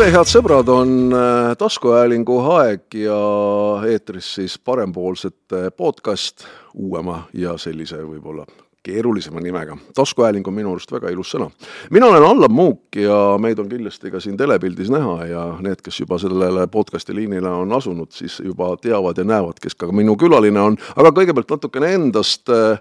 tere, head sõbrad, on äh, taskuhäälingu aeg ja eetris siis parempoolsete podcast uuema ja sellise võib-olla keerulisema nimega. taskuhääling on minu arust väga ilus sõna. mina olen Allan Muuk ja meid on kindlasti ka siin telepildis näha ja need, kes juba sellele podcast'i liinile on asunud, siis juba teavad ja näevad, kes ka minu külaline on, aga kõigepealt natukene endast äh,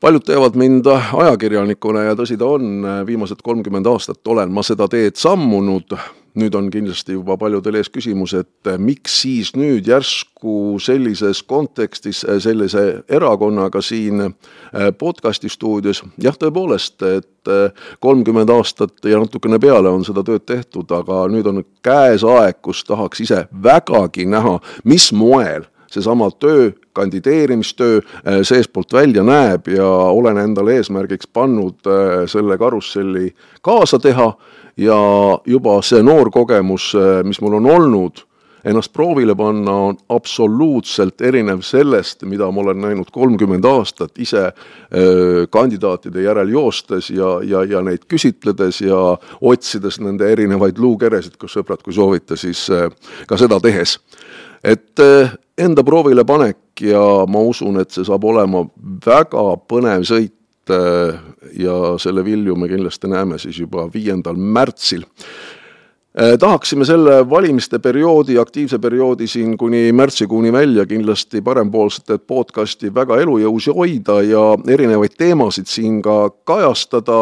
paljud teavad mind ajakirjanikuna ja tõsi ta on, viimased kolmkümmend aastat olen ma seda teed sammunud, nüüd on kindlasti juba paljudel ees küsimus, et miks siis nüüd järsku sellises kontekstis sellise erakonnaga siin podcast'i stuudios, jah, tõepoolest, et kolmkümmend aastat ja natukene peale on seda tööd tehtud, aga nüüd on käes aeg, kus tahaks ise vägagi näha, mis moel seesama töö, kandideerimistöö äh, seestpoolt välja näeb ja olen endale eesmärgiks pannud äh, selle karusselli kaasa teha ja juba see noor kogemus, äh, mis mul on olnud, ennast proovile panna on absoluutselt erinev sellest, mida ma olen näinud kolmkümmend aastat ise kandidaatide järel joostes ja, ja, ja neid küsitledes ja otsides nende erinevaid luukeresid, kus sõbrad, kui soovite, siis ka seda tehes. Et öö, enda proovile panek ja ma usun, et see saab olema väga põnev sõit äh, ja selle vilju me kindlasti näeme siis juba viiendal märtsil. Äh, tahaksime selle valimiste perioodi, aktiivse perioodi siin kuni märtsikuuni välja kindlasti parempoolsete podcasti väga elujõus hoida ja erinevaid teemasid siin ka kajastada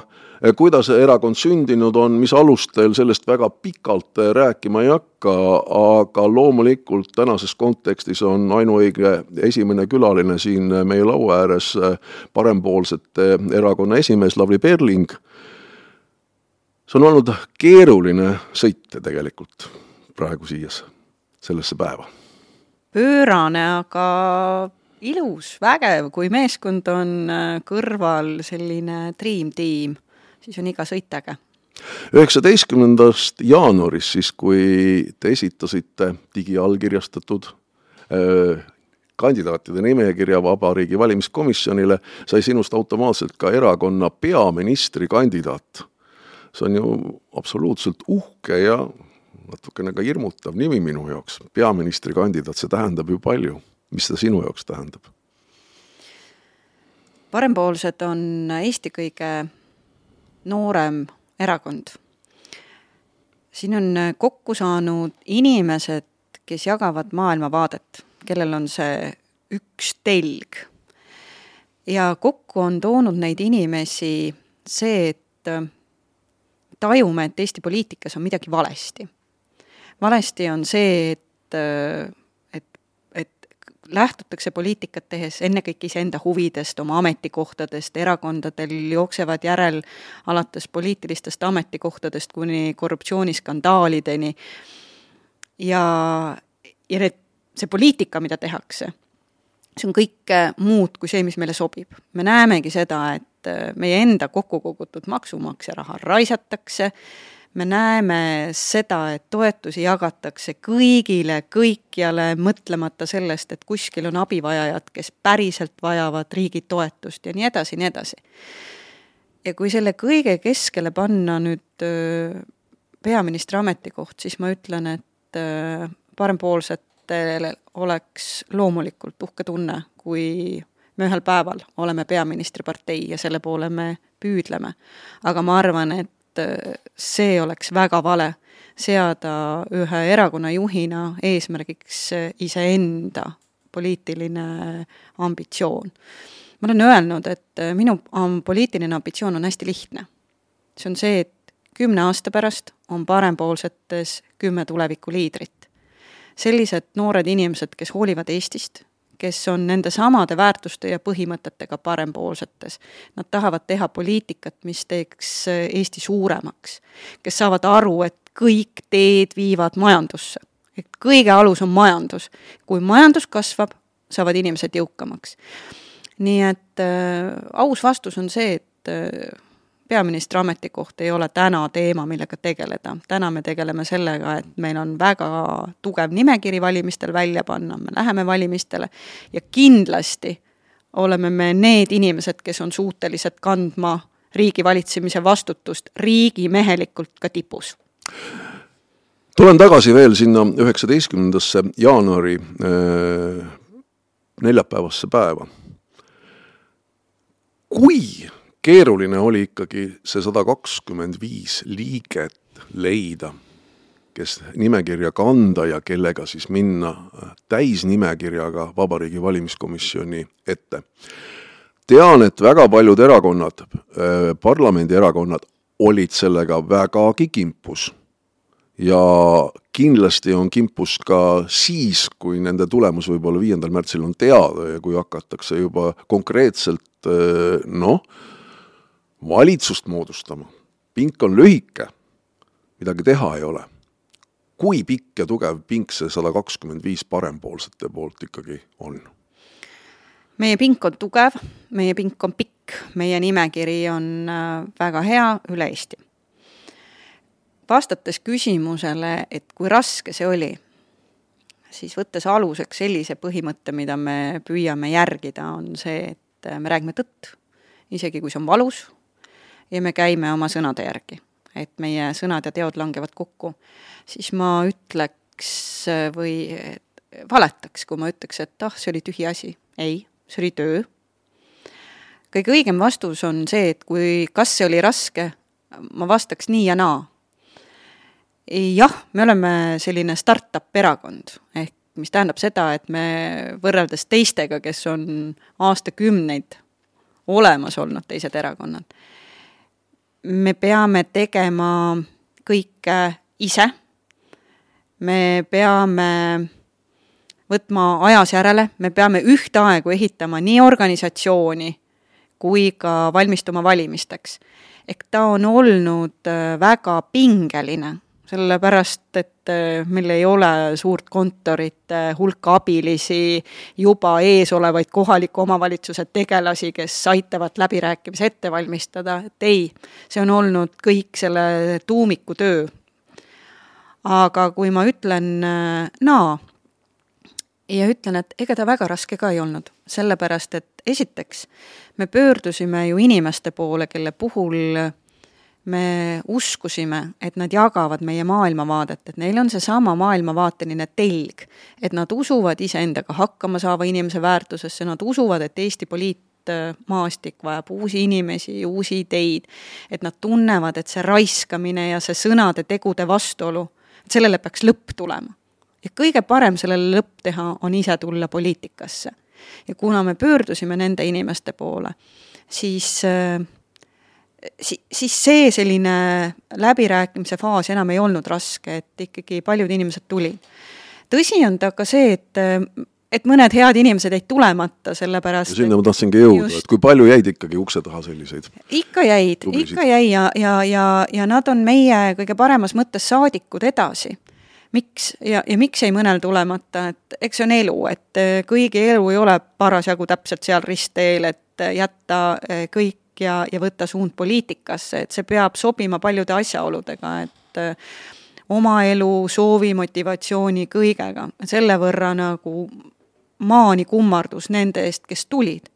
Eh, kuidas erakond sündinud on, mis alustel, sellest väga pikalt eh, rääkima ei hakka, aga loomulikult tänases kontekstis on ainuõige esimene külaline siin eh, meie laua ääres parempoolsete erakonna esimees Lavly Perling. see on olnud keeruline sõit tegelikult praegu siias, sellesse päeva. pöörane, aga ilus, vägev, kui meeskond on kõrval selline dream team siis on iga sõit äge. üheksateistkümnendast jaanuarist siis, kui te esitasite digiallkirjastatud kandidaatide nimekirja Vabariigi Valimiskomisjonile, sai sinust automaatselt ka erakonna peaministrikandidaat. see on ju absoluutselt uhke ja natukene ka hirmutav nimi minu jaoks, peaministrikandidaat, see tähendab ju palju. mis see sinu jaoks tähendab? parempoolsed on Eesti kõige noorem erakond. siin on kokku saanud inimesed, kes jagavad maailmavaadet, kellel on see üks telg. ja kokku on toonud neid inimesi see, et tajume, et Eesti poliitikas on midagi valesti. valesti on see, et lähtutakse poliitikat tehes ennekõike iseenda huvidest, oma ametikohtadest, erakondadel jooksevad järel alates poliitilistest ametikohtadest kuni korruptsiooniskandaalideni. ja, ja need, see poliitika, mida tehakse, see on kõike muud kui see, mis meile sobib. me näemegi seda, et meie enda kokku kogutud maksumaksja raha raisatakse, me näeme seda, et toetusi jagatakse kõigile, kõikjale, mõtlemata sellest, et kuskil on abivajajad, kes päriselt vajavad riigi toetust ja nii edasi, nii edasi. ja kui selle kõige keskele panna nüüd peaministri ametikoht, siis ma ütlen, et parempoolsetel oleks loomulikult uhke tunne, kui me ühel päeval oleme peaministripartei ja selle poole me püüdleme. aga ma arvan, et et äh, see oleks väga vale, seada ühe erakonna juhina eesmärgiks äh, iseenda poliitiline ambitsioon. ma olen öelnud, et äh, minu poliitiline ambitsioon on hästi lihtne. see on see, et kümne aasta pärast on parempoolsetes kümme tulevikuliidrit. sellised noored inimesed, kes hoolivad Eestist, kes on nende samade väärtuste ja põhimõtetega parempoolsetes. Nad tahavad teha poliitikat, mis teeks Eesti suuremaks. kes saavad aru, et kõik teed viivad majandusse. et kõige alus on majandus. kui majandus kasvab, saavad inimesed jõukamaks. nii et äh, aus vastus on see, et äh, peaministri ametikoht ei ole täna teema, millega tegeleda. täna me tegeleme sellega, et meil on väga tugev nimekiri valimistel välja panna, me läheme valimistele ja kindlasti oleme me need inimesed, kes on suutelised kandma riigi valitsemise vastutust riigimehelikult ka tipus tulen tagasi veel sinna üheksateistkümnendasse jaanuari äh, neljapäevasse päeva. kui keeruline oli ikkagi see sada kakskümmend viis liiget leida, kes nimekirja kanda ja kellega siis minna täisnimekirjaga Vabariigi Valimiskomisjoni ette. tean, et väga paljud erakonnad, äh, parlamendierakonnad olid sellega vägagi kimpus ja kindlasti on kimpus ka siis, kui nende tulemus võib-olla viiendal märtsil on teada ja kui hakatakse juba konkreetselt noh, valitsust moodustama. pink on lühike, midagi teha ei ole. kui pikk ja tugev pink see sada kakskümmend viis parempoolsete poolt ikkagi on? meie pink on tugev, meie pink on pikk, meie nimekiri on äh, väga hea üle Eesti vastates küsimusele, et kui raske see oli, siis võttes aluseks sellise põhimõtte, mida me püüame järgida, on see, et me räägime tõtt, isegi kui see on valus, ja me käime oma sõnade järgi. et meie sõnad ja teod langevad kokku, siis ma ütleks või valetaks, kui ma ütleks, et ah, see oli tühi asi. ei, see oli töö. kõige õigem vastus on see, et kui, kas see oli raske, ma vastaks nii ja naa jah, me oleme selline startup erakond, ehk mis tähendab seda, et me võrreldes teistega, kes on aastakümneid olemas olnud, teised erakonnad, me peame tegema kõike ise, me peame võtma ajas järele, me peame ühtaegu ehitama nii organisatsiooni kui ka valmistuma valimisteks. ehk ta on olnud väga pingeline sellepärast et äh, meil ei ole suurt kontorit, hulka abilisi, juba eesolevaid kohaliku omavalitsuse tegelasi, kes aitavad läbirääkimisi ette valmistada, et ei, see on olnud kõik selle tuumiku töö. aga kui ma ütlen äh, naa ja ütlen, et ega ta väga raske ka ei olnud, sellepärast et esiteks me pöördusime ju inimeste poole, kelle puhul me uskusime, et nad jagavad meie maailmavaadet, et neil on seesama maailmavaateline telg, et nad usuvad iseendaga hakkama saava inimese väärtusesse, nad usuvad, et Eesti poliitmaastik vajab uusi inimesi, uusi ideid, et nad tunnevad, et see raiskamine ja see sõnade-tegude vastuolu, et sellele peaks lõpp tulema. ja kõige parem sellele lõpp teha on ise tulla poliitikasse. ja kuna me pöördusime nende inimeste poole, siis äh, si-, siis see selline läbirääkimise faas enam ei olnud raske, et ikkagi paljud inimesed tulid. tõsi on ta ka see, et et mõned head inimesed jäid tulemata, sellepärast sinna ma tahtsingi jõuda, et kui palju jäid ikkagi ukse taha selliseid? ikka jäid, ikka jäi ja, ja, ja, ja nad on meie kõige paremas mõttes saadikud edasi. miks ja, ja miks jäi mõnel tulemata, et eks see on elu, et kõigi elu ei ole parasjagu täpselt seal ristteel, et jätta kõik ja, ja võtta suund poliitikasse, et see peab sobima paljude asjaoludega, et äh, oma elu, soovi, motivatsiooni, kõigega, selle võrra nagu maani kummardus nende eest, kes tulid.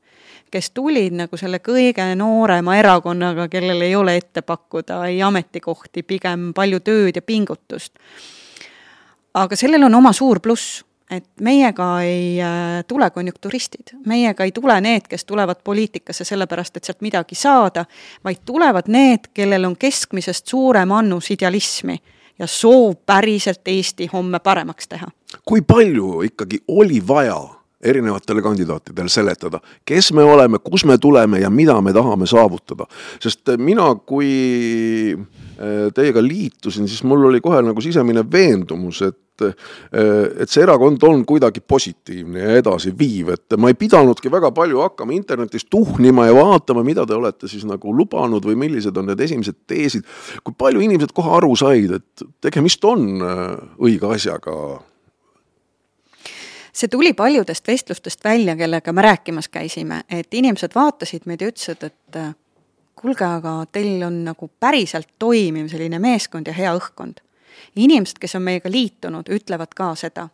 kes tulid nagu selle kõige noorema erakonnaga, kellel ei ole ette pakkuda ei ametikohti, pigem palju tööd ja pingutust. aga sellel on oma suur pluss et meiega ei äh, tule konjunkturistid, meiega ei tule need, kes tulevad poliitikasse sellepärast, et sealt midagi saada, vaid tulevad need, kellel on keskmisest suurem annus idealismi ja soov päriselt Eesti homme paremaks teha. kui palju ikkagi oli vaja erinevatele kandidaatidele seletada, kes me oleme, kus me tuleme ja mida me tahame saavutada. sest mina, kui äh, teiega liitusin, siis mul oli kohe nagu sisemine veendumus, et et see erakond on kuidagi positiivne ja edasiviiv, et ma ei pidanudki väga palju hakkama internetis tuhnima ja vaatama, mida te olete siis nagu lubanud või millised on need esimesed teesid. kui palju inimesed kohe aru said, et tegemist on äh, õige asjaga see tuli paljudest vestlustest välja, kellega me rääkimas käisime, et inimesed vaatasid meid ja ütlesid, et kuulge, aga teil on nagu päriselt toimiv selline meeskond ja hea õhkkond. Inimesed, kes on meiega liitunud, ütlevad ka seda,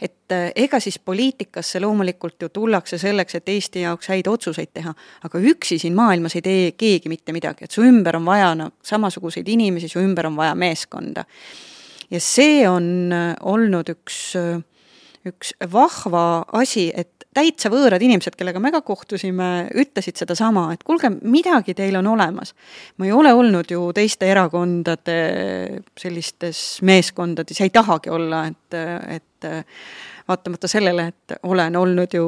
et äh, ega siis poliitikasse loomulikult ju tullakse selleks, et Eesti jaoks häid otsuseid teha, aga üksi siin maailmas ei tee keegi mitte midagi, et su ümber on vaja no samasuguseid inimesi, su ümber on vaja meeskonda. ja see on äh, olnud üks, äh, üks vahva asi, et täitsa võõrad inimesed, kellega me ka kohtusime, ütlesid sedasama, et kuulge, midagi teil on olemas. ma ei ole olnud ju teiste erakondade sellistes meeskondades ja ei tahagi olla, et, et vaatamata sellele, et olen olnud ju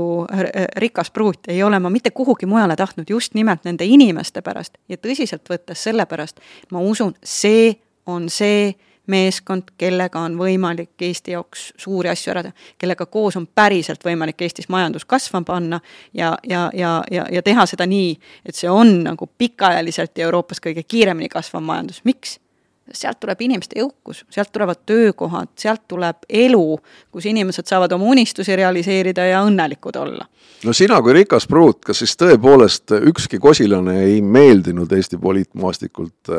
rikas pruut, ei ole ma mitte kuhugi mujale tahtnud just nimelt nende inimeste pärast ja tõsiselt võttes sellepärast, ma usun, see on see meeskond, kellega on võimalik Eesti jaoks suuri asju ära teha, kellega koos on päriselt võimalik Eestis majandus kasvama panna ja, ja, ja, ja, ja teha seda nii, et see on nagu pikaajaliselt ja Euroopas kõige kiiremini kasvav majandus, miks? Sealt tuleb inimeste jõukus, sealt tulevad töökohad, sealt tuleb elu, kus inimesed saavad oma unistusi realiseerida ja õnnelikud olla. no sina kui rikas pruut, kas siis tõepoolest ükski kosilane ei meeldinud Eesti poliitmaastikult?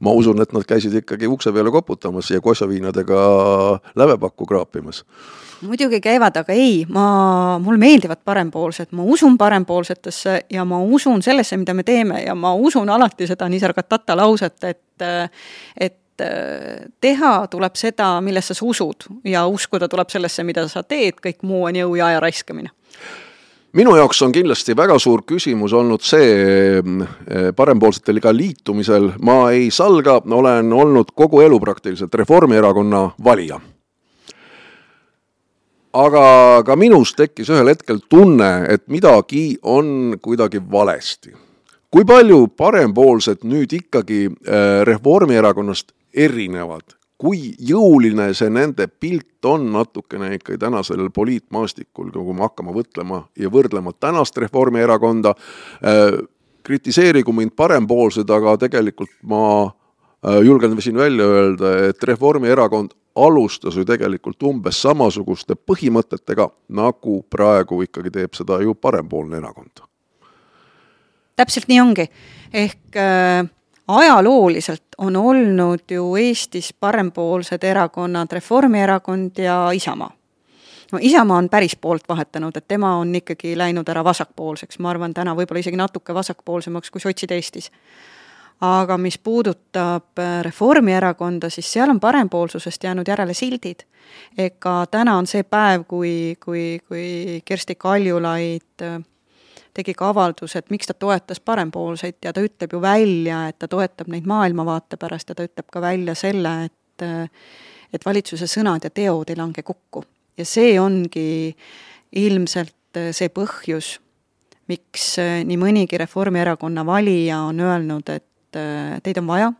ma usun, et nad käisid ikkagi ukse peale koputamas ja kossaviinadega lävepakku kraapimas muidugi käivad, aga ei, ma, mulle meeldivad parempoolsed, ma usun parempoolsetesse ja ma usun sellesse, mida me teeme ja ma usun alati seda Nisargadatta lauset, et, et teha tuleb seda, millesse sa usud ja uskuda tuleb sellesse, mida sa teed, kõik muu on jõu ja aja raiskamine. Minu jaoks on kindlasti väga suur küsimus olnud see eh, parempoolsetega liitumisel, ma ei salga, olen olnud kogu elu praktiliselt Reformierakonna valija. Aga ka minus tekkis ühel hetkel tunne, et midagi on kuidagi valesti. Kui palju parempoolsed nüüd ikkagi äh, Reformierakonnast erinevad, kui jõuline see nende pilt on natukene ikkagi tänasel poliitmaastikul, kui me hakkame mõtlema ja võrdlema tänast Reformierakonda, äh, kritiseerigu mind parempoolsed, aga tegelikult ma äh, julgen siin välja öelda, et Reformierakond alustas ju tegelikult umbes samasuguste põhimõtetega, nagu praegu ikkagi teeb seda ju parempoolne erakond. Täpselt nii ongi, ehk äh, ajalooliselt on olnud ju Eestis parempoolsed erakonnad Reformierakond ja Isamaa. No Isamaa on päris poolt vahetanud, et tema on ikkagi läinud ära vasakpoolseks, ma arvan, täna võib-olla isegi natuke vasakpoolsemaks kui sotsid Eestis. Aga mis puudutab äh, Reformierakonda, siis seal on parempoolsusest jäänud järele sildid. ega täna on see päev, kui, kui, kui Kersti Kaljulaid äh, tegi ka avalduse, et miks ta toetas parempoolseid ja ta ütleb ju välja, et ta toetab neid maailmavaate pärast ja ta ütleb ka välja selle, et äh, et valitsuse sõnad ja teod ei lange kokku. ja see ongi ilmselt see põhjus, miks nii mõnigi Reformierakonna valija on öelnud, et äh, teid on vaja.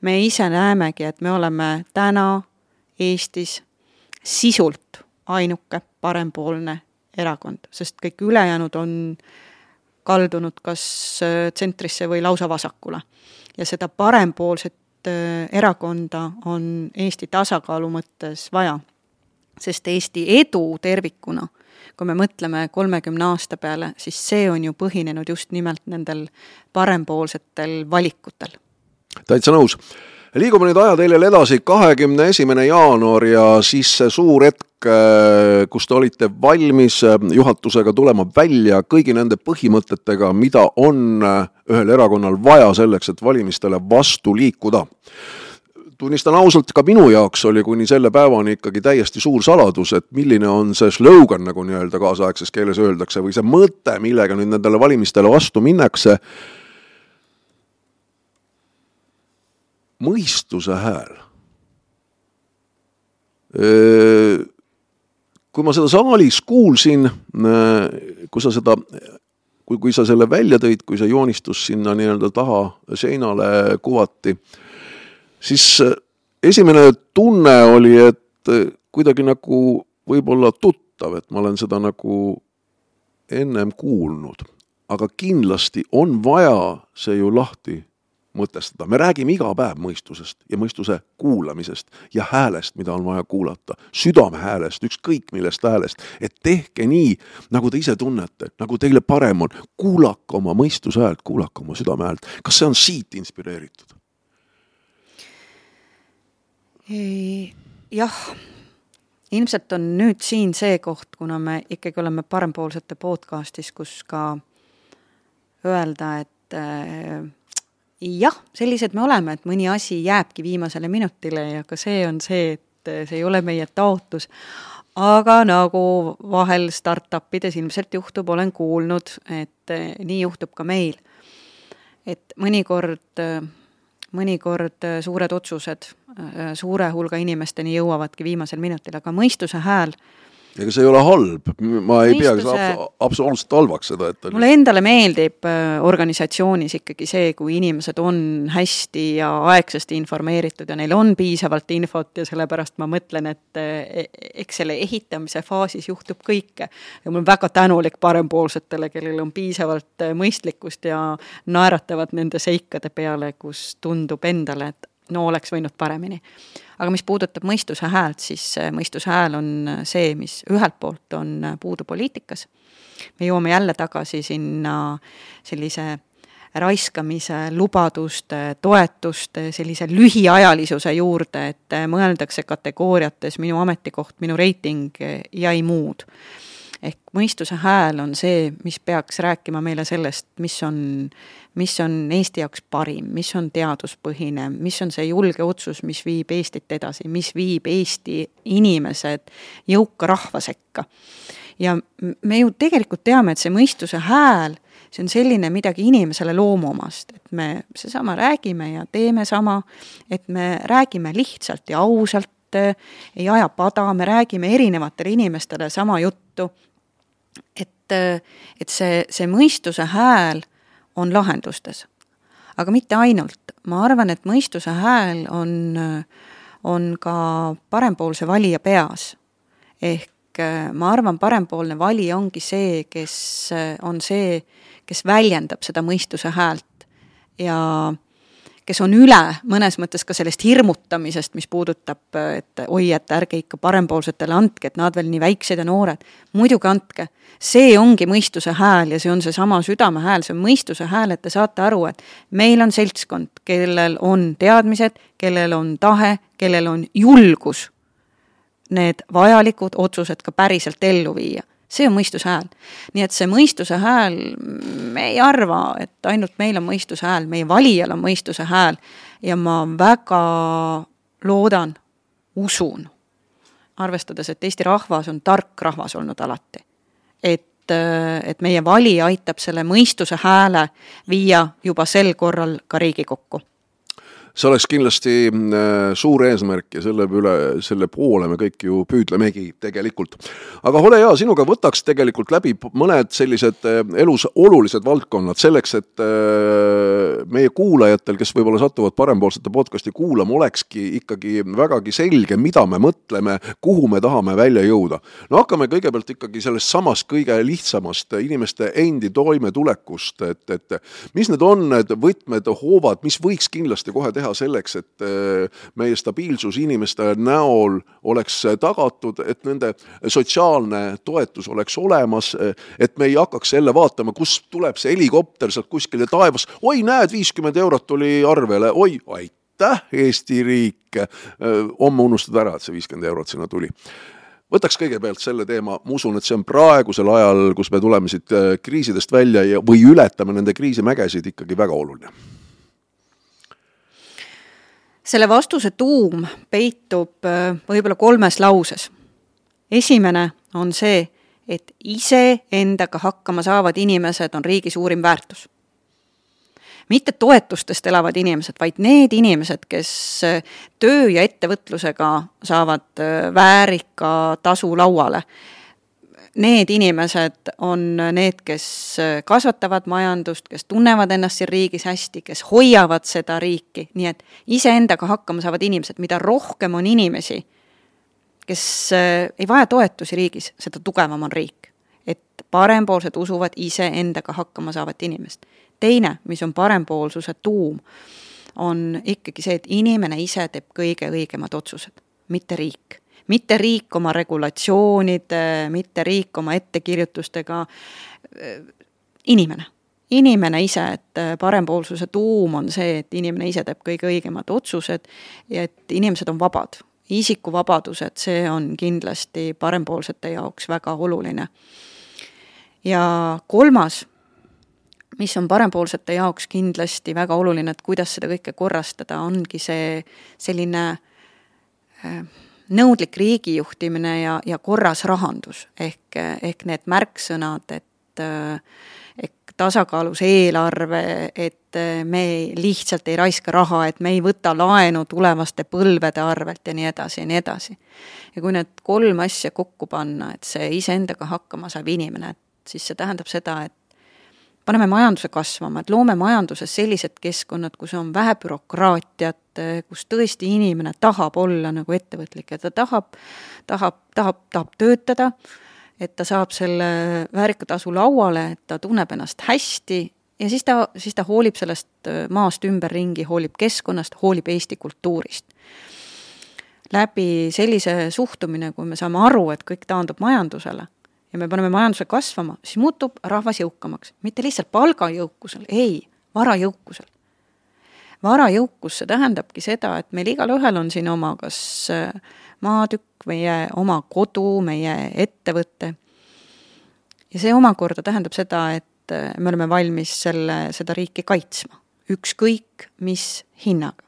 me ise näemegi, et me oleme täna Eestis sisult ainuke parempoolne erakond, sest kõik ülejäänud on kaldunud kas äh, tsentrisse või lausa vasakule. ja seda parempoolset äh, erakonda on Eesti tasakaalu mõttes vaja. sest Eesti edu tervikuna kui me mõtleme kolmekümne aasta peale, siis see on ju põhinenud just nimelt nendel parempoolsetel valikutel. täitsa nõus liigume nüüd ajateljel edasi, kahekümne esimene jaanuar ja siis see suur hetk, äh, kus te olite valmis äh, juhatusega tulema välja kõigi nende põhimõtetega, mida on äh, ühel erakonnal vaja selleks, et valimistele vastu liikuda tunnistan ausalt, ka minu jaoks oli kuni selle päevani ikkagi täiesti suur saladus, et milline on see slogan, nagu nii-öelda kaasaegses keeles öeldakse, või see mõte, millega nüüd nendele valimistele vastu minnakse. Mõistuse hääl. kui ma seda saalis kuulsin, kui sa seda kui, kui sa selle välja tõid, kui see joonistus sinna nii-öelda taha seinale kuvati siis esimene tunne oli, et kuidagi nagu võib-olla tuttav, et ma olen seda nagu ennem kuulnud. aga kindlasti on vaja see ju lahti mõtestada, me räägime iga päev mõistusest ja mõistuse kuulamisest ja häälest, mida on vaja kuulata, südame häälest, ükskõik millest häälest, et tehke nii, nagu te ise tunnete, nagu teile parem on, kuulake oma mõistuse häält, kuulake oma südame häält, kas see on siit inspireeritud? jah, ilmselt on nüüd siin see koht, kuna me ikkagi oleme parempoolsete podcastis, kus ka öelda, et äh, jah, sellised me oleme, et mõni asi jääbki viimasele minutile ja ka see on see, et see ei ole meie taotlus, aga nagu vahel startup-ides ilmselt juhtub, olen kuulnud, et äh, nii juhtub ka meil. et mõnikord, äh, mõnikord suured otsused suure hulga inimesteni jõuavadki viimasel minutil, aga mõistuse hääl ega see ei ole halb, ma ei Mõistuse... peaks absoluutselt halvaks seda, et mulle endale meeldib äh, organisatsioonis ikkagi see, kui inimesed on hästi ja aegsasti informeeritud ja neil on piisavalt infot ja sellepärast ma mõtlen, et äh, eks selle ehitamise faasis juhtub kõike. ja ma olen väga tänulik parempoolsetele, kellel on piisavalt äh, mõistlikkust ja naeratavad nende seikade peale, kus tundub endale, et no oleks võinud paremini. aga mis puudutab mõistuse häält, siis mõistuse hääl on see, mis ühelt poolt on puudu poliitikas, me jõuame jälle tagasi sinna sellise raiskamise, lubaduste, toetuste, sellise lühiajalisuse juurde, et mõeldakse kategooriates minu ametikoht, minu reiting ja ei muud ehk mõistuse hääl on see, mis peaks rääkima meile sellest, mis on, mis on Eesti jaoks parim, mis on teaduspõhine, mis on see julge otsus, mis viib Eestit edasi, mis viib Eesti inimesed jõuka rahva sekka. ja me ju tegelikult teame, et see mõistuse hääl, see on selline midagi inimesele loomuomast, et me seesama räägime ja teeme sama, et me räägime lihtsalt ja ausalt, ei aja pada, me räägime erinevatele inimestele sama juttu et, et see, see mõistuse hääl on lahendustes. aga mitte ainult, ma arvan, et mõistuse hääl on, on ka parempoolse valija peas. ehk ma arvan, parempoolne valija ongi see, kes on see, kes väljendab seda mõistuse häält ja kes on üle mõnes mõttes ka sellest hirmutamisest, mis puudutab, et oi, et ärge ikka parempoolsetele andke, et nad veel nii väiksed ja noored. muidugi andke, see ongi mõistuse hääl ja see on seesama südame hääl, see on mõistuse hääl, et te saate aru, et meil on seltskond, kellel on teadmised, kellel on tahe, kellel on julgus need vajalikud otsused ka päriselt ellu viia see on mõistuse hääl. nii et see mõistuse hääl, me ei arva, et ainult meil on mõistuse hääl, meie valijal on mõistuse hääl ja ma väga loodan, usun, arvestades, et Eesti rahvas on tark rahvas olnud alati, et et meie valija aitab selle mõistuse hääle viia juba sel korral ka Riigikokku see oleks kindlasti äh, suur eesmärk ja selle üle, selle poole me kõik ju püüdlemegi tegelikult. aga ole hea, sinuga võtaks tegelikult läbi mõned sellised äh, elus olulised valdkonnad selleks, et äh, meie kuulajatel, kes võib-olla satuvad parempoolsete podcast'i kuulama, olekski ikkagi vägagi selge, mida me mõtleme, kuhu me tahame välja jõuda. no hakkame kõigepealt ikkagi sellest samast kõige lihtsamast inimeste endi toimetulekust, et, et mis need on need võtmed, hoovad, mis võiks kindlasti kohe teha teha selleks, et äh, meie stabiilsus inimeste näol oleks tagatud, et nende sotsiaalne toetus oleks olemas, et me ei hakkaks jälle vaatama, kust tuleb see helikopter sealt kuskile taevas, oi, näed, viiskümmend eurot tuli arvele, oi, aitäh, Eesti riik. Äh, homme unustad ära, et see viiskümmend eurot sinna tuli. Võtaks kõigepealt selle teema, ma usun, et see on praegusel ajal, kus me tuleme siit kriisidest välja ja, või ületame nende kriisimägesid ikkagi väga oluline selle vastuse tuum peitub äh, võib-olla kolmes lauses. esimene on see, et iseendaga hakkama saavad inimesed on riigi suurim väärtus. mitte toetustest elavad inimesed, vaid need inimesed, kes äh, töö ja ettevõtlusega saavad äh, väärika tasu lauale need inimesed on need, kes kasvatavad majandust, kes tunnevad ennast siin riigis hästi, kes hoiavad seda riiki, nii et iseendaga hakkama saavad inimesed, mida rohkem on inimesi, kes eh, ei vaja toetusi riigis, seda tugevam on riik. et parempoolsed usuvad iseendaga hakkama saavat inimest. teine, mis on parempoolsuse tuum, on ikkagi see, et inimene ise teeb kõige õigemad otsused, mitte riik mitte riik oma regulatsioonide, mitte riik oma ettekirjutustega, inimene. Inimene ise, et parempoolsuse tuum on see, et inimene ise teeb kõige õigemad otsused ja et inimesed on vabad. Isikuvabadused, see on kindlasti parempoolsete jaoks väga oluline. ja kolmas, mis on parempoolsete jaoks kindlasti väga oluline, et kuidas seda kõike korrastada, ongi see selline äh, nõudlik riigijuhtimine ja, ja korras rahandus ehk, ehk need märksõnad, et äh, tasakaalus eelarve, et me lihtsalt ei raiska raha, et me ei võta laenu tulevaste põlvede arvelt ja nii edasi ja nii edasi. ja kui need kolm asja kokku panna, et see iseendaga hakkama saav inimene, et siis see tähendab seda, et paneme majanduse kasvama, et loome majanduses sellised keskkonnad, kus on vähe bürokraatiat, kus tõesti inimene tahab olla nagu ettevõtlik ja ta tahab, tahab, tahab, tahab töötada et ta saab selle väärika tasu lauale, et ta tunneb ennast hästi ja siis ta, siis ta hoolib sellest maast ümberringi, hoolib keskkonnast, hoolib Eesti kultuurist. läbi sellise suhtumine, kui me saame aru, et kõik taandub majandusele ja me paneme majanduse kasvama, siis muutub rahvas jõukamaks. mitte lihtsalt palgajõukusel, ei, varajõukusel. varajõukus, see tähendabki seda, et meil igalühel on siin oma kas äh, maatükk, meie oma kodu, meie ettevõte. ja see omakorda tähendab seda, et äh, me oleme valmis selle, seda riiki kaitsma, ükskõik mis hinnaga.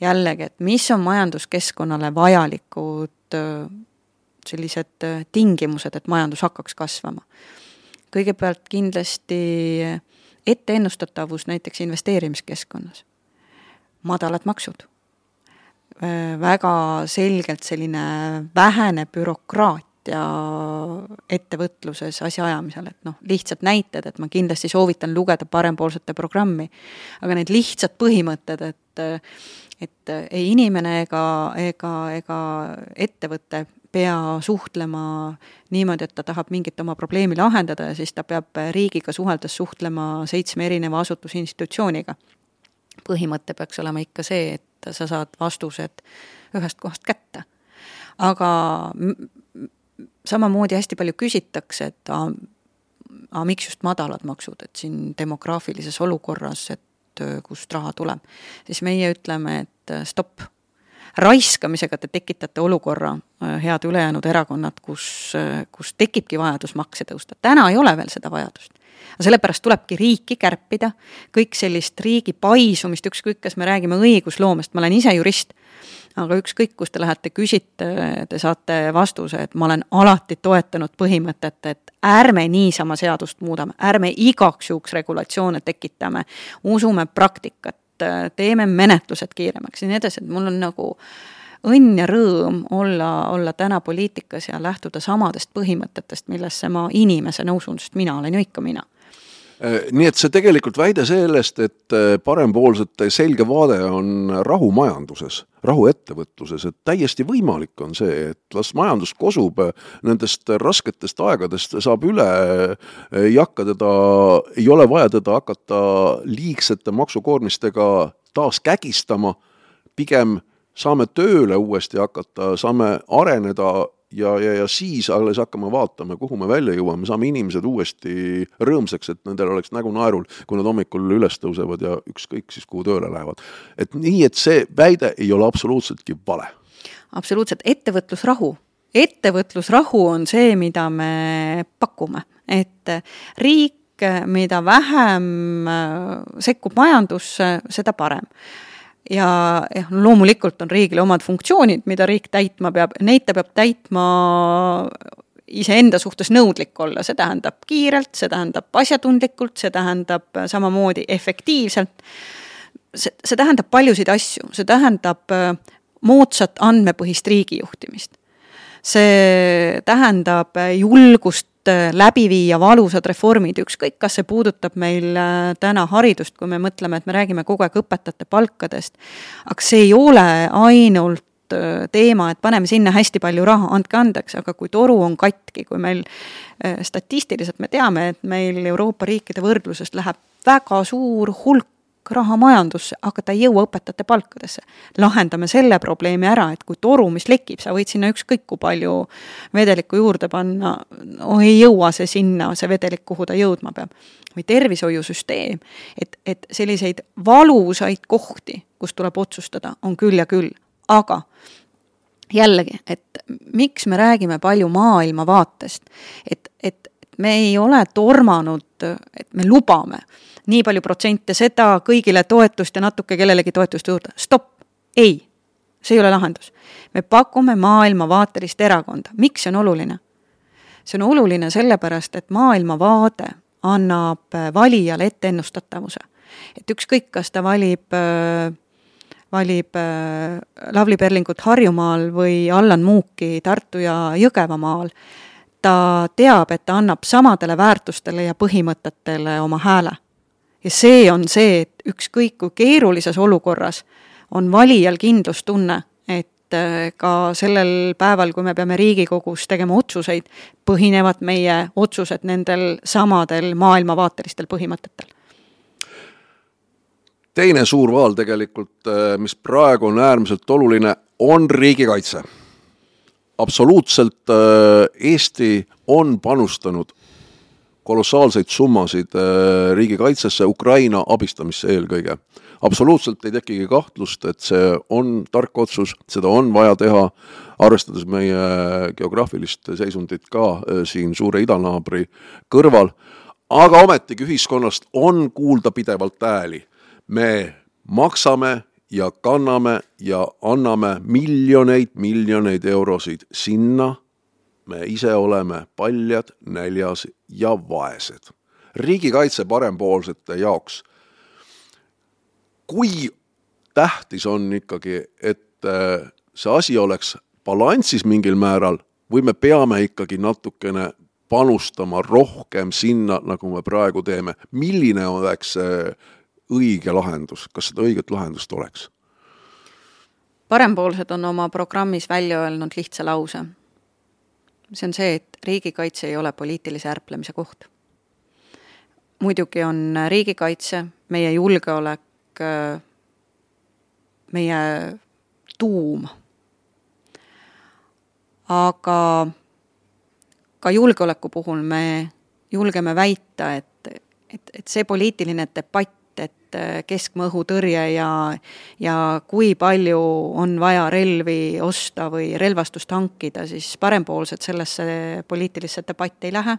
jällegi, et mis on majanduskeskkonnale vajalikud äh, sellised äh, tingimused, et majandus hakkaks kasvama. kõigepealt kindlasti etteennustatavus näiteks investeerimiskeskkonnas, madalad maksud. Äh, väga selgelt selline vähene bürokraatia ettevõtluses asjaajamisel, et noh, lihtsad näited, et ma kindlasti soovitan lugeda parempoolsete programmi, aga need lihtsad põhimõtted, et et ei inimene ega, ega, ega ettevõte pea suhtlema niimoodi, et ta tahab mingit oma probleemi lahendada ja siis ta peab riigiga suheldes suhtlema seitsme erineva asutusinstitutsiooniga. põhimõte peaks olema ikka see, et sa saad vastused ühest kohast kätte. aga samamoodi hästi palju küsitakse, et aga, aga miks just madalad maksud, et siin demograafilises olukorras, et kust raha tuleb, siis meie ütleme, et stopp raiskamisega te tekitate olukorra, head ülejäänud erakonnad, kus, kus tekibki vajadus makse tõusta. täna ei ole veel seda vajadust. Aga sellepärast tulebki riiki kärpida, kõik sellist riigi paisumist, ükskõik, kas me räägime õigusloomest, ma olen ise jurist, aga ükskõik, kus te lähete, küsite, te saate vastuse, et ma olen alati toetanud põhimõtet, et ärme niisama seadust muudame, ärme igaks juhuks regulatsioone tekitame, usume praktikat, teeme menetlused kiiremaks ja nii edasi, et mul on nagu õnn ja rõõm olla, olla täna poliitikas ja lähtuda samadest põhimõtetest, millesse ma inimesena usun, sest mina olen ju ikka mina. Äh, nii et see tegelikult väide sellest, et äh, parempoolsete selge vaade on rahu majanduses, rahu ettevõtluses, et täiesti võimalik on see, et las majandus kosub nendest rasketest aegadest, saab üle, ei hakka teda, ei ole vaja teda hakata liigsete maksukoormistega taas kägistama, pigem saame tööle uuesti hakata, saame areneda ja, ja, ja siis alles hakkame vaatama, kuhu me välja jõuame, saame inimesed uuesti rõõmsaks, et nendel oleks nägu naerul, kui nad hommikul üles tõusevad ja ükskõik siis kuhu tööle lähevad. et nii, et see väide ei ole absoluutseltki vale. absoluutselt, ettevõtlusrahu, ettevõtlusrahu on see, mida me pakume, et riik, mida vähem sekkub majandusse, seda parem ja jah, loomulikult on riigil omad funktsioonid, mida riik täitma peab, neid ta peab täitma iseenda suhtes nõudlik olla, see tähendab kiirelt, see tähendab asjatundlikult, see tähendab samamoodi efektiivselt. see, see tähendab paljusid asju, see tähendab äh, moodsat andmepõhist riigijuhtimist. see tähendab julgust Äh, läbi viia valusad reformid, ükskõik, kas see puudutab meil äh, täna haridust, kui me mõtleme, et me räägime kogu aeg õpetajate palkadest, aga see ei ole ainult äh, teema, et paneme sinna hästi palju raha, andke andeks, aga kui toru on katki, kui meil statistiliselt me teame, et meil Euroopa riikide võrdlusest läheb väga suur hulk raha majandusse, aga ta ei jõua õpetajate palkadesse. lahendame selle probleemi ära, et kui toru, mis lekib, sa võid sinna ükskõik kui palju vedelikku juurde panna, no ei jõua see sinna, see vedelik, kuhu ta jõudma peab. või tervishoiusüsteem, et, et selliseid valusaid kohti, kus tuleb otsustada, on küll ja küll, aga jällegi, et miks me räägime palju maailmavaatest, et, et me ei ole tormanud, et me lubame nii palju protsente seda, kõigile toetust ja natuke kellelegi toetust juurde, stopp, ei, see ei ole lahendus. me pakume maailmavaatelist erakonda, miks see on oluline? see on oluline sellepärast, et maailmavaade annab valijale etteennustatavuse. et ükskõik, kas ta valib äh, valib äh, Lavly Perlingut Harjumaal või Allan Muuki Tartu ja Jõgevamaal, ta teab, et ta annab samadele väärtustele ja põhimõtetele oma hääle. Ja see on see, et ükskõik kui keerulises olukorras on valijal kindlustunne, et äh, ka sellel päeval, kui me peame Riigikogus tegema otsuseid, põhinevad meie otsused nendel samadel maailmavaatelistel põhimõtetel teine suur vaal tegelikult, äh, mis praegu on äärmiselt oluline, on riigikaitse. absoluutselt äh, Eesti on panustanud kolossaalseid summasid äh, riigikaitsesse, Ukraina abistamisse eelkõige. absoluutselt ei tekigi kahtlust, et see on tark otsus, seda on vaja teha, arvestades meie geograafilist seisundit ka siin suure idanaabri kõrval, aga ometigi ühiskonnast on kuulda pidevalt hääli. Me maksame ja kanname ja anname miljoneid, miljoneid eurosid sinna, me ise oleme paljad, näljas ja vaesed. riigikaitse parempoolsete jaoks, kui tähtis on ikkagi, et äh, see asi oleks balansis mingil määral või me peame ikkagi natukene panustama rohkem sinna, nagu me praegu teeme, milline oleks see õige lahendus, kas seda õiget lahendust oleks? parempoolsed on oma programmis välja öelnud lihtsa lause. See on see, et riigikaitse ei ole poliitilise ärplemise koht. muidugi on riigikaitse, meie julgeolek, meie tuum. aga ka julgeoleku puhul me julgeme väita, et, et, et see poliitiline debatt, et äh, keskmaa õhutõrje ja, ja kui palju on vaja relvi osta või relvastust hankida, siis parempoolsed sellesse poliitilisse debatti ei lähe,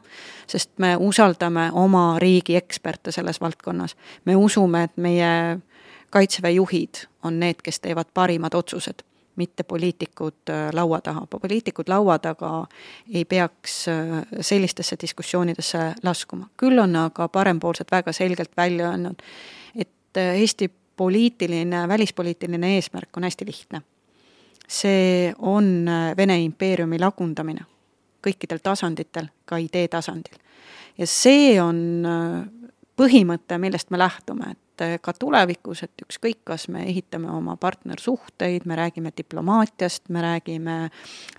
sest me usaldame oma riigi eksperte selles valdkonnas. me usume, et meie kaitseväe juhid on need, kes teevad parimad otsused mitte poliitikud äh, laua taha. poliitikud laua taga ei peaks äh, sellistesse diskussioonidesse laskuma. küll on aga parempoolsed väga selgelt välja öelnud, et äh, Eesti poliitiline, välispoliitiline eesmärk on hästi lihtne. see on Vene impeeriumi lagundamine kõikidel tasanditel, ka idee tasandil. ja see on põhimõte, millest me lähtume, et ka tulevikus, et ükskõik, kas me ehitame oma partnersuhteid, me räägime diplomaatiast, me räägime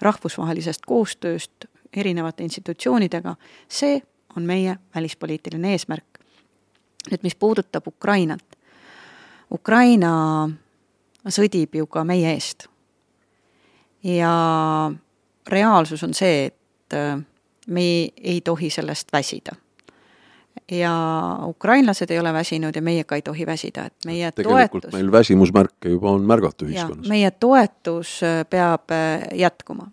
rahvusvahelisest koostööst erinevate institutsioonidega, see on meie välispoliitiline eesmärk. nüüd, mis puudutab Ukrainat. Ukraina sõdib ju ka meie eest. ja reaalsus on see, et me ei tohi sellest väsida ja ukrainlased ei ole väsinud ja meie ka ei tohi väsida, et meie tegelikult toetus, meil väsimusmärke juba on märgata ühiskonnas. meie toetus äh, peab äh, jätkuma.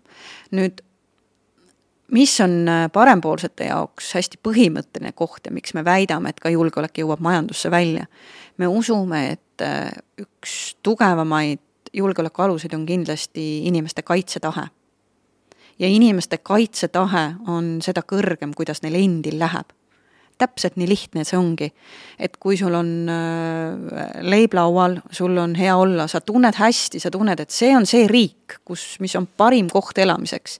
nüüd, mis on äh, parempoolsete jaoks hästi põhimõtteline koht ja miks me väidame, et ka julgeolek jõuab majandusse välja. me usume, et üks tugevamaid julgeoleku aluseid on kindlasti inimeste kaitsetahe. ja inimeste kaitsetahe on seda kõrgem, kuidas neil endil läheb täpselt nii lihtne see ongi. et kui sul on äh, leib laual, sul on hea olla, sa tunned hästi, sa tunned, et see on see riik, kus, mis on parim koht elamiseks,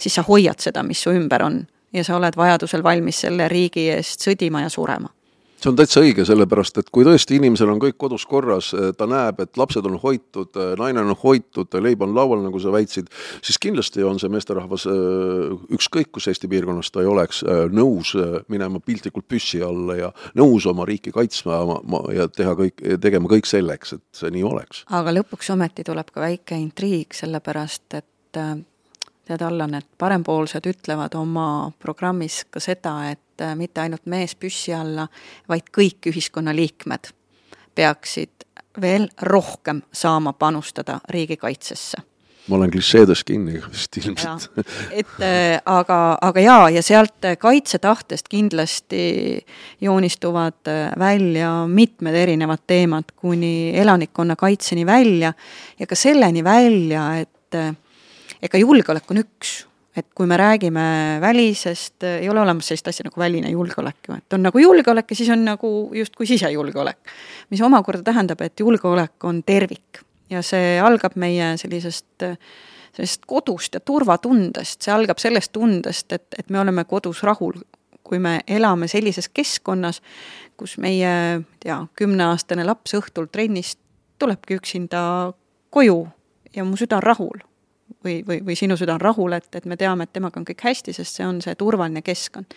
siis sa hoiad seda, mis su ümber on ja sa oled vajadusel valmis selle riigi eest sõdima ja surema see on täitsa õige, sellepärast et kui tõesti inimesel on kõik kodus korras, ta näeb, et lapsed on hoitud, naine on hoitud, leib on laual, nagu sa väitsid, siis kindlasti on see meesterahvas, ükskõik kus Eesti piirkonnas ta ei oleks, nõus minema piltlikult püssi alla ja nõus oma riiki kaitsma ja teha kõik, tegema kõik selleks, et see nii oleks. aga lõpuks ometi tuleb ka väike intriig, sellepärast et tead, Allan, et parempoolsed ütlevad oma programmis ka seda, et äh, mitte ainult mees püssi alla, vaid kõik ühiskonnaliikmed peaksid veel rohkem saama panustada riigikaitsesse. ma olen klišeedes kinni vist ilmselt. et äh, aga, aga jaa, ja sealt kaitsetahtest kindlasti joonistuvad äh, välja mitmed erinevad teemad, kuni elanikkonnakaitseni välja ja ka selleni välja, et äh, ega julgeolek on üks. Et kui me räägime välisest, ei ole olemas sellist asja nagu väline julgeolek ju, et on nagu julgeolek ja siis on nagu justkui sisejulgeolek. mis omakorda tähendab, et julgeolek on tervik. Ja see algab meie sellisest, sellisest kodust ja turvatundest, see algab sellest tundest, et, et me oleme kodus rahul, kui me elame sellises keskkonnas, kus meie, ei tea, kümneaastane laps õhtul trennist tulebki üksinda koju ja mu süda on rahul või, või, või sinu süda on rahul, et, et me teame, et temaga on kõik hästi, sest see on see turvaline keskkond.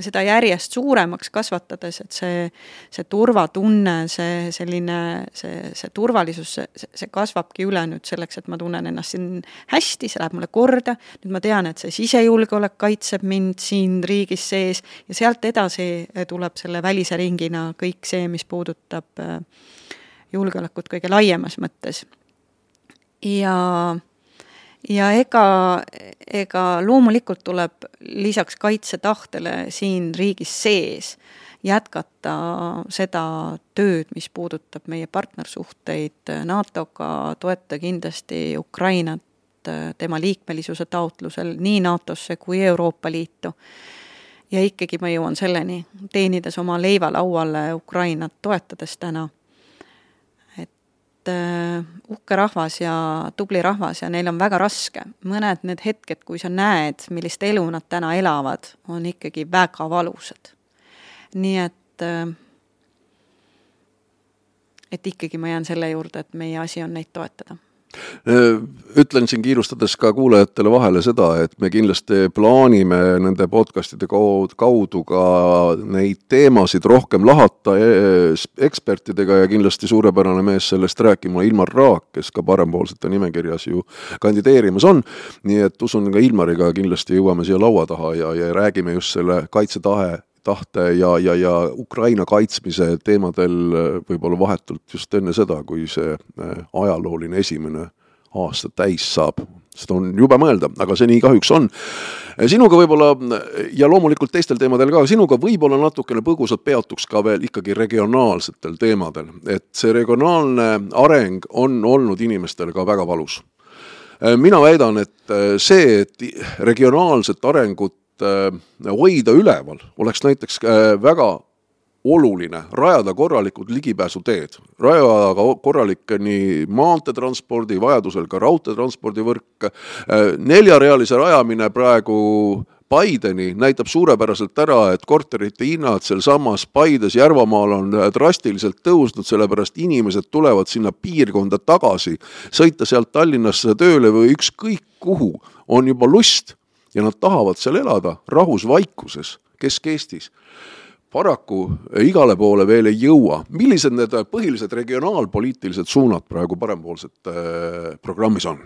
seda järjest suuremaks kasvatades, et see, see turvatunne, see selline, see, see turvalisus, see, see kasvabki üle nüüd selleks, et ma tunnen ennast siin hästi, see läheb mulle korda, nüüd ma tean, et see sisejulgeolek kaitseb mind siin riigis sees ja sealt edasi tuleb selle välise ringina kõik see, mis puudutab äh, julgeolekut kõige laiemas mõttes. ja ja ega, ega loomulikult tuleb lisaks kaitsetahtele siin riigis sees jätkata seda tööd, mis puudutab meie partnersuhteid NATO-ga, toetada kindlasti Ukrainat tema liikmelisuse taotlusel nii NATO-sse kui Euroopa Liitu. ja ikkagi ma jõuan selleni, teenides oma leiva lauale Ukrainat toetades täna äh, uhke rahvas ja tubli rahvas ja neil on väga raske. mõned need hetked, kui sa näed, millist elu nad täna elavad, on ikkagi väga valusad. nii et äh, et ikkagi ma jään selle juurde, et meie asi on neid toetada ütlen siin kiirustades ka kuulajatele vahele seda, et me kindlasti plaanime nende podcast'ide kaudu ka neid teemasid rohkem lahata e-, ekspertidega ja kindlasti suurepärane mees sellest rääkima, Ilmar Raak, kes ka parempoolsete nimekirjas ju kandideerimas on. nii et usun ka Ilmariga kindlasti jõuame siia laua taha ja, ja räägime just selle kaitsetahe tahte ja, ja, ja Ukraina kaitsmise teemadel võib-olla vahetult just enne seda, kui see äh, ajalooline esimene aasta täis saab. seda on jube mõelda, aga see nii kahjuks on. sinuga võib-olla ja loomulikult teistel teemadel ka, sinuga võib-olla natukene põgusalt peatuks ka veel ikkagi regionaalsetel teemadel, et see regionaalne areng on olnud inimestele ka väga valus mina väidan, et see, et regionaalset arengut Äh, hoida üleval, oleks näiteks äh, väga oluline rajada korralikud ligipääsuteed, rajada korralik nii maanteetranspordi, vajadusel ka raudteetranspordivõrk, äh, neljarealise rajamine praegu Paideni näitab suurepäraselt ära, et korterite hinnad sealsamas Paides, Järvamaal on drastiliselt tõusnud, sellepärast inimesed tulevad sinna piirkonda tagasi. sõita sealt Tallinnasse tööle või ükskõik kuhu on juba lust ja nad tahavad seal elada rahus, vaikuses Kesk-Eestis paraku igale poole veel ei jõua. millised need põhilised regionaalpoliitilised suunad praegu parempoolsete äh, programmis on?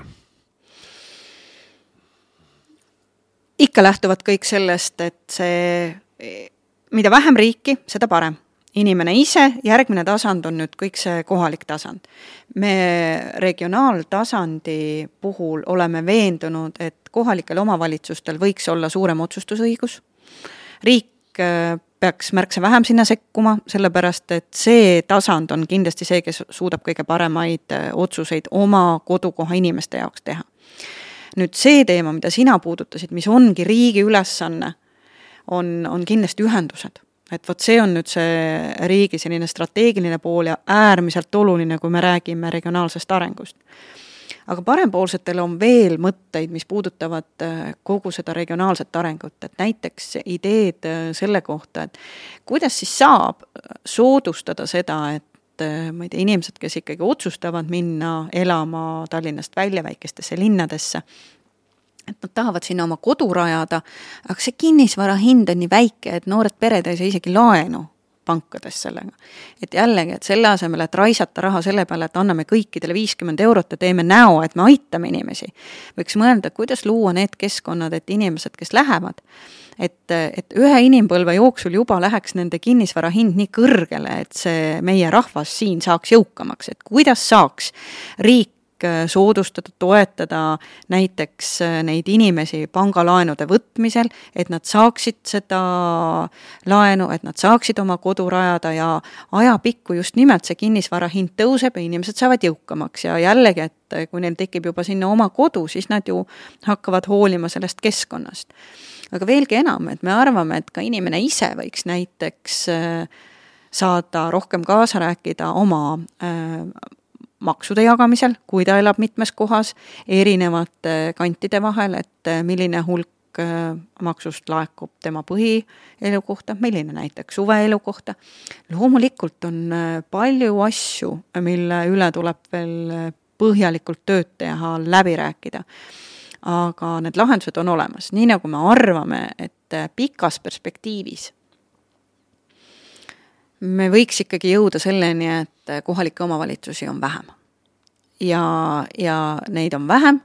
ikka lähtuvad kõik sellest, et see, mida vähem riiki, seda parem. Inimene ise, järgmine tasand on nüüd kõik see kohalik tasand. me regionaaltasandi puhul oleme veendunud, et kohalikel omavalitsustel võiks olla suurem otsustusõigus, riik äh, peaks märksa vähem sinna sekkuma, sellepärast et see tasand on kindlasti see, kes suudab kõige paremaid äh, otsuseid oma kodukoha inimeste jaoks teha. nüüd see teema, mida sina puudutasid, mis ongi riigi ülesanne, on, on kindlasti ühendused et vot see on nüüd see riigi selline strateegiline pool ja äärmiselt oluline, kui me räägime regionaalsest arengust. Aga parempoolsetel on veel mõtteid, mis puudutavad äh, kogu seda regionaalset arengut, et näiteks ideed äh, selle kohta, et kuidas siis saab soodustada seda, et äh, ma ei tea, inimesed, kes ikkagi otsustavad minna elama Tallinnast välja väikestesse linnadesse, et nad tahavad sinna oma kodu rajada, aga see kinnisvara hind on nii väike, et noored pered ei saa isegi laenu pankades sellega. et jällegi, et selle asemel, et raisata raha selle peale, et anname kõikidele viiskümmend eurot ja teeme näo, et me aitame inimesi, võiks mõelda, kuidas luua need keskkonnad, et inimesed, kes lähevad, et, et ühe inimpõlve jooksul juba läheks nende kinnisvara hind nii kõrgele, et see meie rahvas siin saaks jõukamaks, et kuidas saaks riik äh, soodustada, toetada näiteks äh, neid inimesi pangalaenude võtmisel, et nad saaksid seda laenu, et nad saaksid oma kodu rajada ja ajapikku just nimelt see kinnisvara hind tõuseb ja inimesed saavad jõukamaks ja jällegi, et kui neil tekib juba sinna oma kodu, siis nad ju hakkavad hoolima sellest keskkonnast. aga veelgi enam, et me arvame, et ka inimene ise võiks näiteks saada rohkem kaasa rääkida oma maksude jagamisel, kui ta elab mitmes kohas, erinevate kantide vahel, et äh, milline hulk äh, maksust laekub tema põhielu kohta, milline näiteks suveelu kohta. loomulikult on äh, palju asju, mille üle tuleb veel põhjalikult tööd teha, läbi rääkida. aga need lahendused on olemas, nii nagu me arvame, et pikas perspektiivis me võiks ikkagi jõuda selleni, et kohalikke omavalitsusi on vähem. ja, ja neid on vähem,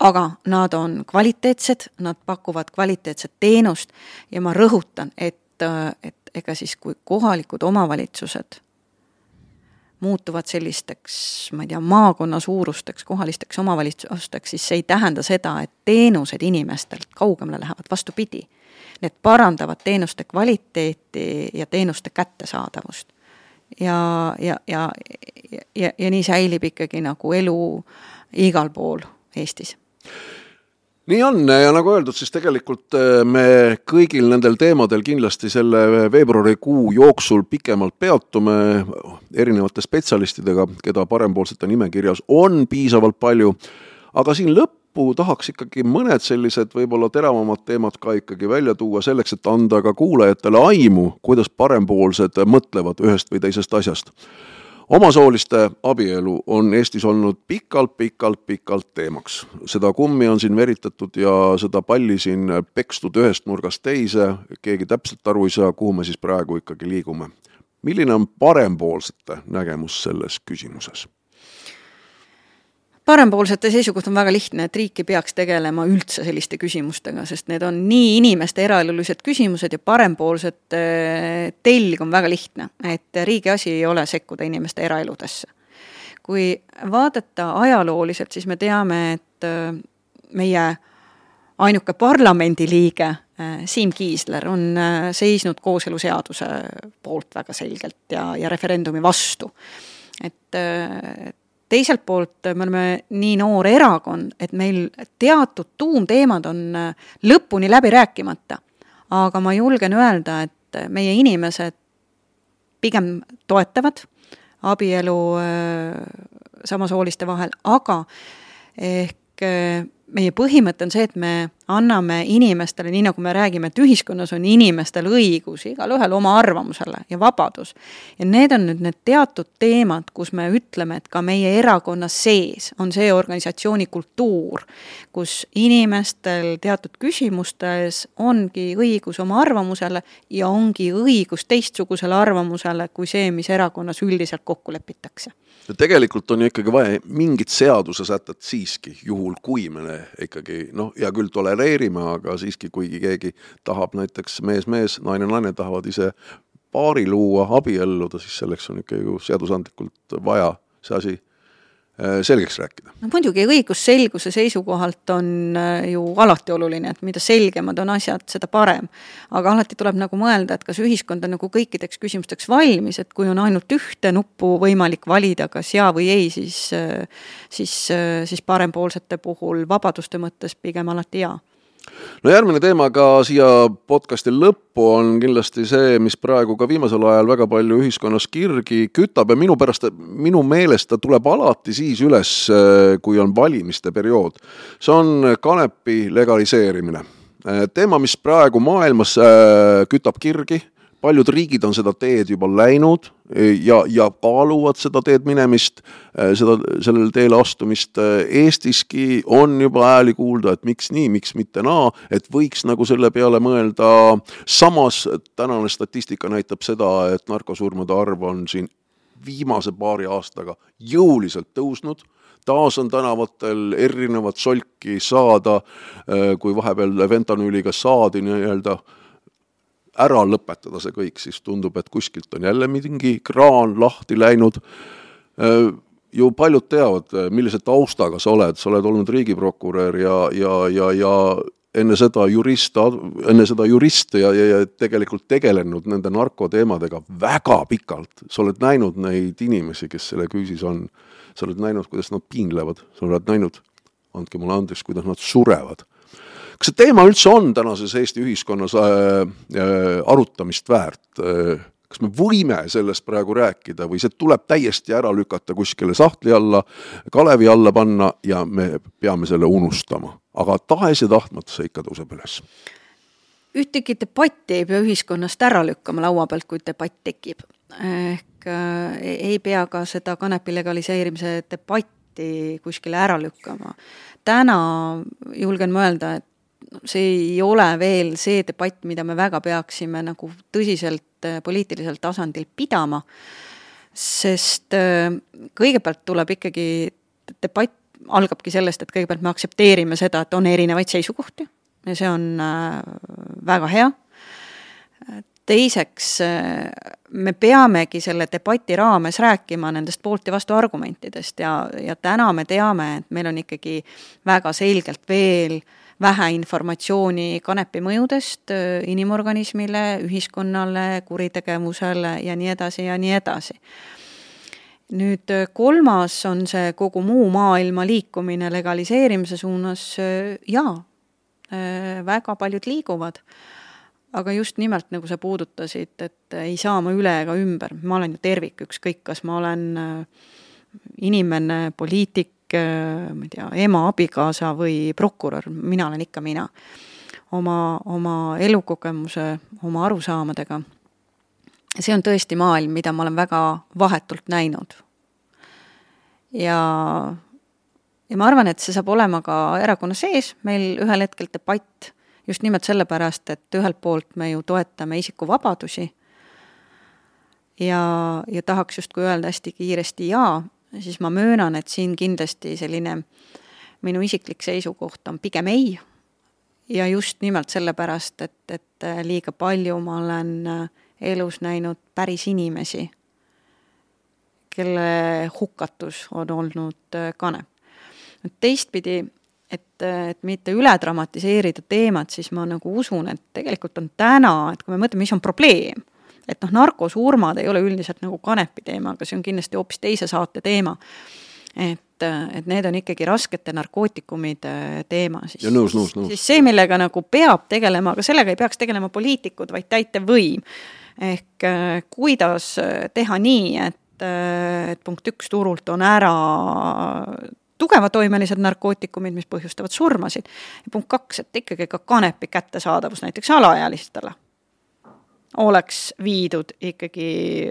aga nad on kvaliteetsed, nad pakuvad kvaliteetset teenust ja ma rõhutan, et, et ega siis, kui kohalikud omavalitsused muutuvad sellisteks, ma ei tea, maakonna suurusteks kohalisteks omavalitsusteks, siis see ei tähenda seda, et teenused inimestelt kaugemale lähevad, vastupidi need parandavad teenuste kvaliteeti ja teenuste kättesaadavust. ja, ja, ja, ja, ja nii säilib ikkagi nagu elu igal pool Eestis nii on ja nagu öeldud, siis tegelikult äh, me kõigil nendel teemadel kindlasti selle veebruarikuu jooksul pikemalt peatume erinevate spetsialistidega, keda parempoolsete nimekirjas on piisavalt palju. aga siin lõpp lõppu tahaks ikkagi mõned sellised võib-olla teravamad teemad ka ikkagi välja tuua selleks, et anda ka kuulajatele aimu, kuidas parempoolsed mõtlevad ühest või teisest asjast. omasooliste abielu on Eestis olnud pikalt-pikalt-pikalt teemaks. seda kummi on siin veritatud ja seda palli siin pekstud ühest nurgast teise, keegi täpselt aru ei saa, kuhu me siis praegu ikkagi liigume. milline on parempoolsete nägemus selles küsimuses? Parempoolsete seisukoht on väga lihtne, et riik ei peaks tegelema üldse selliste küsimustega, sest need on nii inimeste eraelulised küsimused ja parempoolsete telg on väga lihtne, et riigi asi ei ole sekkuda inimeste eraeludesse. kui vaadata ajalooliselt, siis me teame, et äh, meie ainuke parlamendiliige äh, Siim Kiisler on seisnud kooseluseaduse poolt väga selgelt ja, ja referendumi vastu. et teiselt poolt me oleme nii noor erakond, et meil teatud tuumteemad on äh, lõpuni läbi rääkimata. aga ma julgen öelda, et meie inimesed pigem toetavad abielu äh, samasooliste vahel, aga ehk äh, meie põhimõte on see, et me anname inimestele, nii nagu me räägime, et ühiskonnas on inimestel õigus, igalühel oma arvamusele ja vabadus. ja need on nüüd need teatud teemad, kus me ütleme, et ka meie erakonna sees on see organisatsiooni kultuur, kus inimestel teatud küsimustes ongi õigus oma arvamusele ja ongi õigus teistsugusele arvamusele kui see, mis erakonnas üldiselt kokku lepitakse ja tegelikult on ju ikkagi vaja mingit seadusesätet siiski, juhul kui me ikkagi noh, hea küll, tolereerime, aga siiski, kuigi keegi tahab näiteks mees-mees, naine-naine tahavad ise paari luua, abielluda, siis selleks on ikka ju seadusandlikult vaja see asi selgeks rääkida. no muidugi, õigusselguse seisukohalt on äh, ju alati oluline, et mida selgemad on asjad, seda parem. aga alati tuleb nagu mõelda, et kas ühiskond on nagu kõikideks küsimusteks valmis, et kui on ainult ühte nuppu võimalik valida, kas jaa või ei, siis, äh, siis, siis parempoolsete puhul vabaduste mõttes pigem alati jaa no järgmine teema ka siia podcasti lõppu on kindlasti see, mis praegu ka viimasel ajal väga palju ühiskonnas kirgi kütab ja minu pärast, minu meelest ta tuleb alati siis üles, kui on valimiste periood. see on kanepi legaliseerimine. teema, mis praegu maailmas äh, kütab kirgi paljud riigid on seda teed juba läinud ja, ja kaaluvad seda teed minemist, seda, sellele teele astumist. Eestiski on juba hääli kuulda, et miks nii, miks mitte naa, et võiks nagu selle peale mõelda. samas tänane statistika näitab seda, et narkosurmade arv on siin viimase paari aastaga jõuliselt tõusnud taas on tänavatel erinevat solki saada, kui vahepeal fentanüüliga saadi nii-öelda äh, ära lõpetada see kõik, siis tundub, et kuskilt on jälle mingi kraan lahti läinud. Äh, ju paljud teavad, millise taustaga sa oled, sa oled olnud riigiprokurör ja, ja, ja, ja enne seda jurist, enne seda jurist ja, ja, ja tegelikult tegelenud nende narkoteemadega väga pikalt. sa oled näinud neid inimesi, kes selle küüsis on. sa oled näinud, kuidas nad piinlevad, sa oled näinud, andke mulle andeks, kuidas nad surevad. Kas see teema üldse on tänases Eesti ühiskonnas äh, äh, arutamist väärt äh,? kas me võime sellest praegu rääkida või see tuleb täiesti ära lükata kuskile sahtli alla, kalevi alla panna ja me peame selle unustama. aga tahes ja tahtmata see ikka tõuseb üles. ühtegi debatti ei pea ühiskonnast ära lükkama laua pealt, kui debatt tekib. ehk äh, ei pea ka seda kanepi legaliseerimise debatti kuskile ära lükkama. täna julgen ma öelda, et see ei ole veel see debatt, mida me väga peaksime nagu tõsiselt äh, poliitilisel tasandil pidama, sest äh, kõigepealt tuleb ikkagi, debatt algabki sellest, et kõigepealt me aktsepteerime seda, et on erinevaid seisukohti ja see on äh, väga hea. teiseks, me peamegi selle debati raames rääkima nendest poolt ja vastu argumentidest ja, ja täna me teame, et meil on ikkagi väga selgelt veel äh, vähe informatsiooni kanepi mõjudest äh, inimorganismile, ühiskonnale, kuritegevusele ja nii edasi ja nii edasi. nüüd äh, kolmas on see kogu muu maailma liikumine legaliseerimise suunas, äh, jaa, väga paljud liiguvad, aga just nimelt, nagu sa puudutasid, et ei saa ma üle ega ümber, ma olen ju tervik, ükskõik, kas ma olen inimene, poliitik, ma ei tea, ema, abikaasa või prokurör, mina olen ikka mina. oma, oma elukogemuse, oma arusaamadega. see on tõesti maailm, mida ma olen väga vahetult näinud. ja, ja ma arvan, et see saab olema ka erakonna sees meil ühel hetkel debatt, just nimelt sellepärast, et ühelt poolt me ju toetame isikuvabadusi ja, ja tahaks justkui öelda hästi kiiresti jaa, siis ma möönan, et siin kindlasti selline minu isiklik seisukoht on pigem ei. ja just nimelt sellepärast, et, et liiga palju ma olen elus näinud päris inimesi, kelle hukatus on olnud kanep. teistpidi, et, et mitte üle dramatiseerida teemat, siis ma nagu usun, et tegelikult on täna, et kui me mõtleme, mis on probleem et noh, narkosurmad ei ole üldiselt nagu kanepi teema, aga see on kindlasti hoopis teise saate teema. et, et need on ikkagi raskete narkootikumide teema siis. nõus, nõus, nõus. siis see, millega nagu peab tegelema, aga sellega ei peaks tegelema poliitikud, vaid täitevvõim. ehk kuidas teha nii, et, et punkt üks, turult on ära tugevatoimelised narkootikumid, mis põhjustavad surmasid. ja punkt kaks, et ikkagi ka kanepi kättesaadavus näiteks alaealistele oleks viidud ikkagi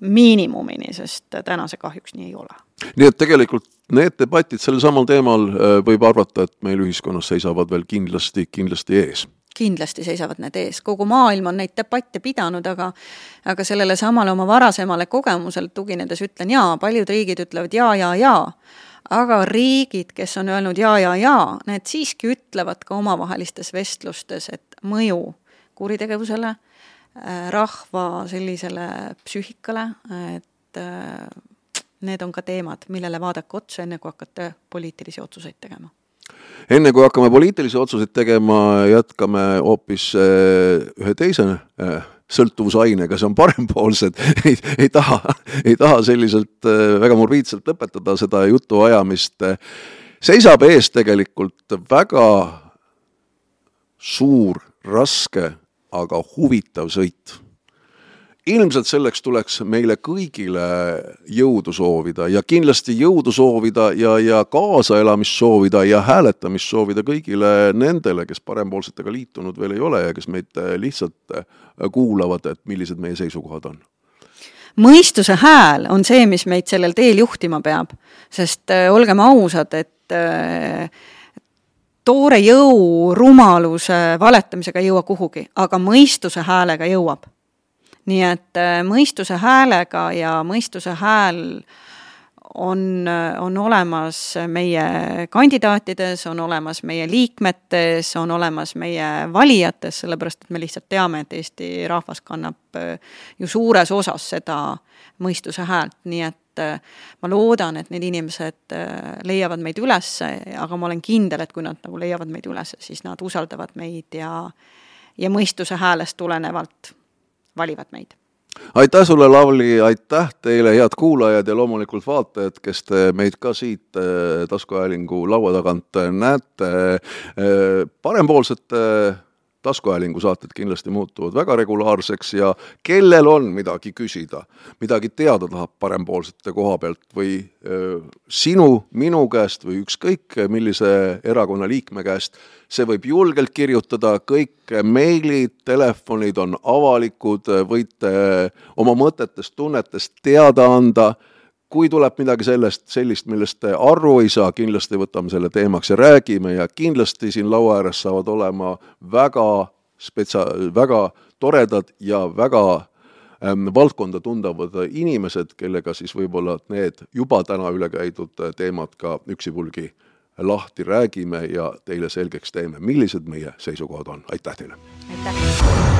miinimumini, sest täna see kahjuks nii ei ole. nii et tegelikult need debatid sellel samal teemal äh, võib arvata, et meil ühiskonnas seisavad veel kindlasti, kindlasti ees. Kindlasti seisavad need ees, kogu maailm on neid debatte pidanud, aga aga sellele samale oma varasemale kogemusele tuginedes ütlen jaa, paljud riigid ütlevad jaa, jaa, jaa, aga riigid, kes on öelnud jaa, jaa, jaa, need siiski ütlevad ka omavahelistes vestlustes, et mõju kuritegevusele Äh, rahva sellisele psüühikale, et äh, need on ka teemad, millele vaadake otsa, enne kui hakkate poliitilisi otsuseid tegema. enne kui hakkame poliitilisi otsuseid tegema, jätkame hoopis äh, ühe teise sõltuvusainega, see on parempoolsed ei, ei taha, ei taha selliselt väga morbiidselt lõpetada seda jutuajamist. seisab ees tegelikult väga suur, raske aga huvitav sõit. ilmselt selleks tuleks meile kõigile jõudu soovida ja kindlasti jõudu soovida ja, ja kaasaelamist soovida ja hääletamist soovida kõigile nendele, kes parempoolsetega liitunud veel ei ole ja kes meid lihtsalt kuulavad, et millised meie seisukohad on mõistuse hääl on see, mis meid sellel teel juhtima peab, sest äh, olgem ausad, et äh, toore jõu rumaluse valetamisega ei jõua kuhugi, aga mõistuse häälega jõuab. nii et äh, mõistuse häälega ja mõistuse hääl on, on olemas meie kandidaatides, on olemas meie liikmetes, on olemas meie valijates, sellepärast et me lihtsalt teame, et Eesti rahvas kannab äh, ju suures osas seda mõistuse häält, nii et ma loodan, et need inimesed leiavad meid üles, aga ma olen kindel, et kui nad nagu leiavad meid üles, siis nad usaldavad meid ja ja mõistuse häälest tulenevalt valivad meid aitäh sulle, Lavly, aitäh teile, head kuulajad ja loomulikult vaatajad, kes te meid ka siit taskuhäälingu laua tagant näete. parempoolsete taskuhäälingu saated kindlasti muutuvad väga regulaarseks ja kellel on midagi küsida, midagi teada tahab parempoolsete koha pealt või öö, sinu, minu käest või ükskõik millise erakonna liikme käest, see võib julgelt kirjutada, kõik meilid, telefonid on avalikud, võite oma mõtetest, tunnetest teada anda kui tuleb midagi sellest, sellist, millest te aru ei saa, kindlasti võtame selle teemaks ja räägime ja kindlasti siin laua ääres saavad olema väga spetsia-, väga toredad ja väga ähm, valdkonda tundavad inimesed, kellega siis võib-olla need juba täna üle käidud teemad ka üksipulgi lahti räägime ja teile selgeks teeme, millised meie seisukohad on, aitäh teile! aitäh!